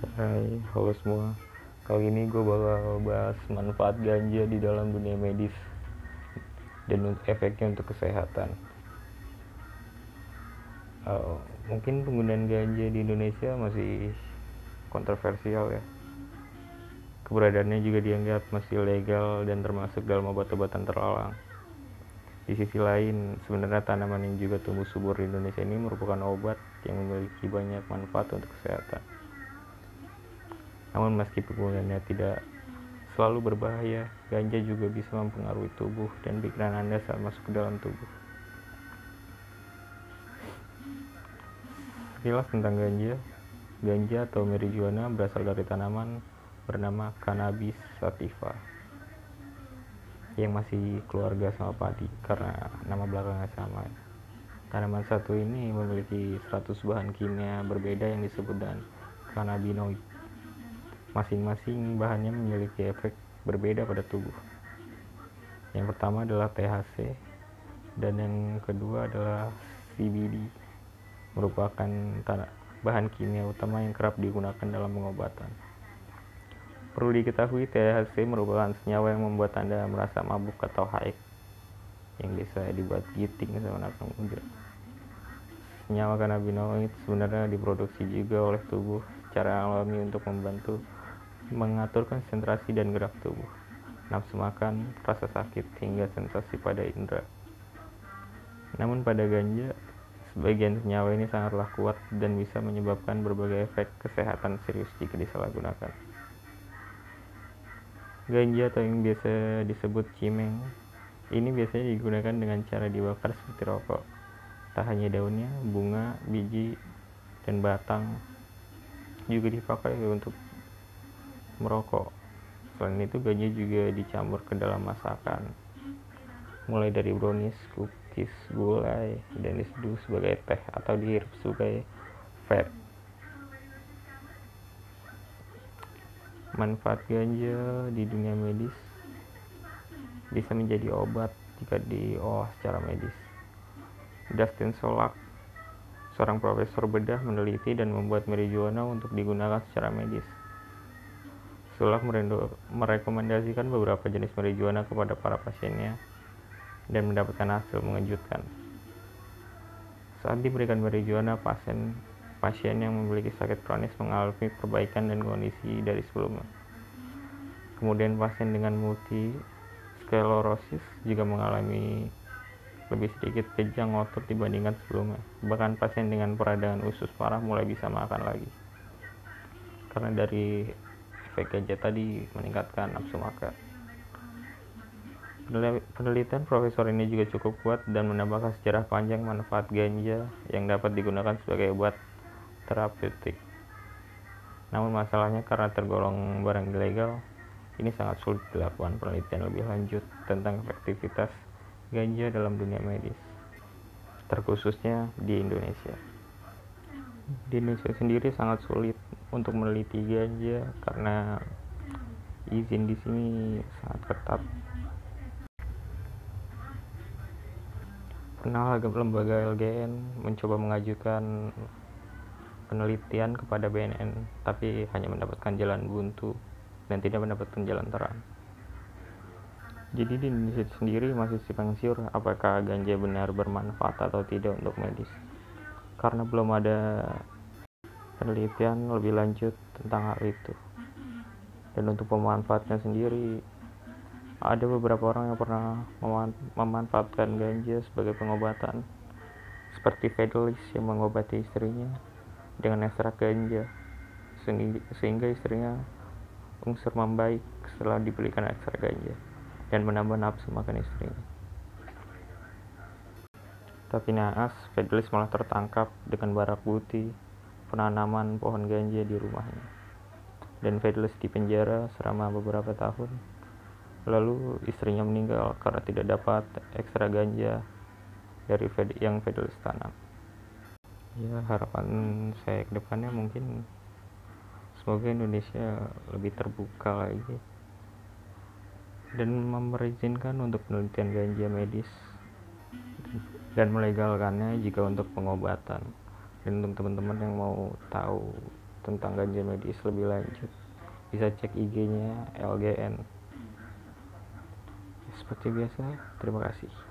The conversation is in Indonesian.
Hai, halo semua. Kali ini gue bakal bahas manfaat ganja di dalam dunia medis dan efeknya untuk kesehatan. Uh, mungkin penggunaan ganja di Indonesia masih kontroversial ya. Keberadaannya juga dianggap masih legal dan termasuk dalam obat-obatan terlarang. Di sisi lain, sebenarnya tanaman yang juga tumbuh subur di Indonesia ini merupakan obat yang memiliki banyak manfaat untuk kesehatan. Namun meski penggunaannya tidak selalu berbahaya, ganja juga bisa mempengaruhi tubuh dan pikiran Anda saat masuk ke dalam tubuh. Sekilas tentang ganja. Ganja atau marijuana berasal dari tanaman bernama Cannabis sativa yang masih keluarga sama padi karena nama belakangnya sama. Tanaman satu ini memiliki 100 bahan kimia berbeda yang disebut dan cannabinoid Masing-masing bahannya memiliki efek berbeda pada tubuh. Yang pertama adalah THC dan yang kedua adalah CBD, merupakan bahan kimia utama yang kerap digunakan dalam pengobatan. Perlu diketahui THC merupakan senyawa yang membuat Anda merasa mabuk atau high yang bisa dibuat giting sama anak muda. Senyawa cannabinoid sebenarnya diproduksi juga oleh tubuh secara alami untuk membantu mengatur konsentrasi dan gerak tubuh, nafsu makan, rasa sakit, hingga sensasi pada indera. Namun pada ganja, sebagian senyawa ini sangatlah kuat dan bisa menyebabkan berbagai efek kesehatan serius jika disalahgunakan. Ganja atau yang biasa disebut cimeng, ini biasanya digunakan dengan cara dibakar seperti rokok. Tak hanya daunnya, bunga, biji, dan batang juga dipakai untuk merokok. Selain itu, ganja juga dicampur ke dalam masakan, mulai dari brownies, cookies, gulai, dan diseduh sebagai teh atau dihirup sebagai vape. Manfaat ganja di dunia medis bisa menjadi obat jika diolah secara medis. Dustin Solak, seorang profesor bedah meneliti dan membuat marijuana untuk digunakan secara medis. Sulak merekomendasikan beberapa jenis marijuana kepada para pasiennya dan mendapatkan hasil mengejutkan. Saat diberikan marijuana, pasien pasien yang memiliki sakit kronis mengalami perbaikan dan kondisi dari sebelumnya. Kemudian pasien dengan multisklerosis juga mengalami lebih sedikit kejang otot dibandingkan sebelumnya. Bahkan pasien dengan peradangan usus parah mulai bisa makan lagi. Karena dari ganja tadi meningkatkan nafsu makan. Penelitian profesor ini juga cukup kuat dan menambahkan sejarah panjang manfaat ganja yang dapat digunakan sebagai obat terapeutik. Namun masalahnya karena tergolong barang ilegal, ini sangat sulit dilakukan penelitian lebih lanjut tentang efektivitas ganja dalam dunia medis, terkhususnya di Indonesia. Di Indonesia sendiri sangat sulit untuk meneliti ganja karena izin di sini sangat ketat. Pernah lembaga LGN mencoba mengajukan penelitian kepada BNN, tapi hanya mendapatkan jalan buntu dan tidak mendapatkan jalan terang. Jadi di Indonesia sendiri masih simpang siur apakah ganja benar bermanfaat atau tidak untuk medis. Karena belum ada penelitian lebih lanjut tentang hal itu. Dan untuk pemanfaatnya sendiri, ada beberapa orang yang pernah memanfaatkan ganja sebagai pengobatan, seperti Fidelis yang mengobati istrinya dengan ekstrak ganja, sehingga istrinya unsur membaik setelah dibelikan ekstrak ganja dan menambah nafsu makan istrinya. Tapi naas, Fidelis malah tertangkap dengan barak putih penanaman pohon ganja di rumahnya. Dan Fidelis dipenjara selama beberapa tahun. Lalu istrinya meninggal karena tidak dapat ekstra ganja dari yang Fidelis tanam. Ya harapan saya ke depannya mungkin semoga Indonesia lebih terbuka lagi dan memerizinkan untuk penelitian ganja medis dan melegalkannya jika untuk pengobatan dan untuk teman-teman yang mau tahu tentang ganja medis lebih lanjut bisa cek IG-nya LGN seperti biasa terima kasih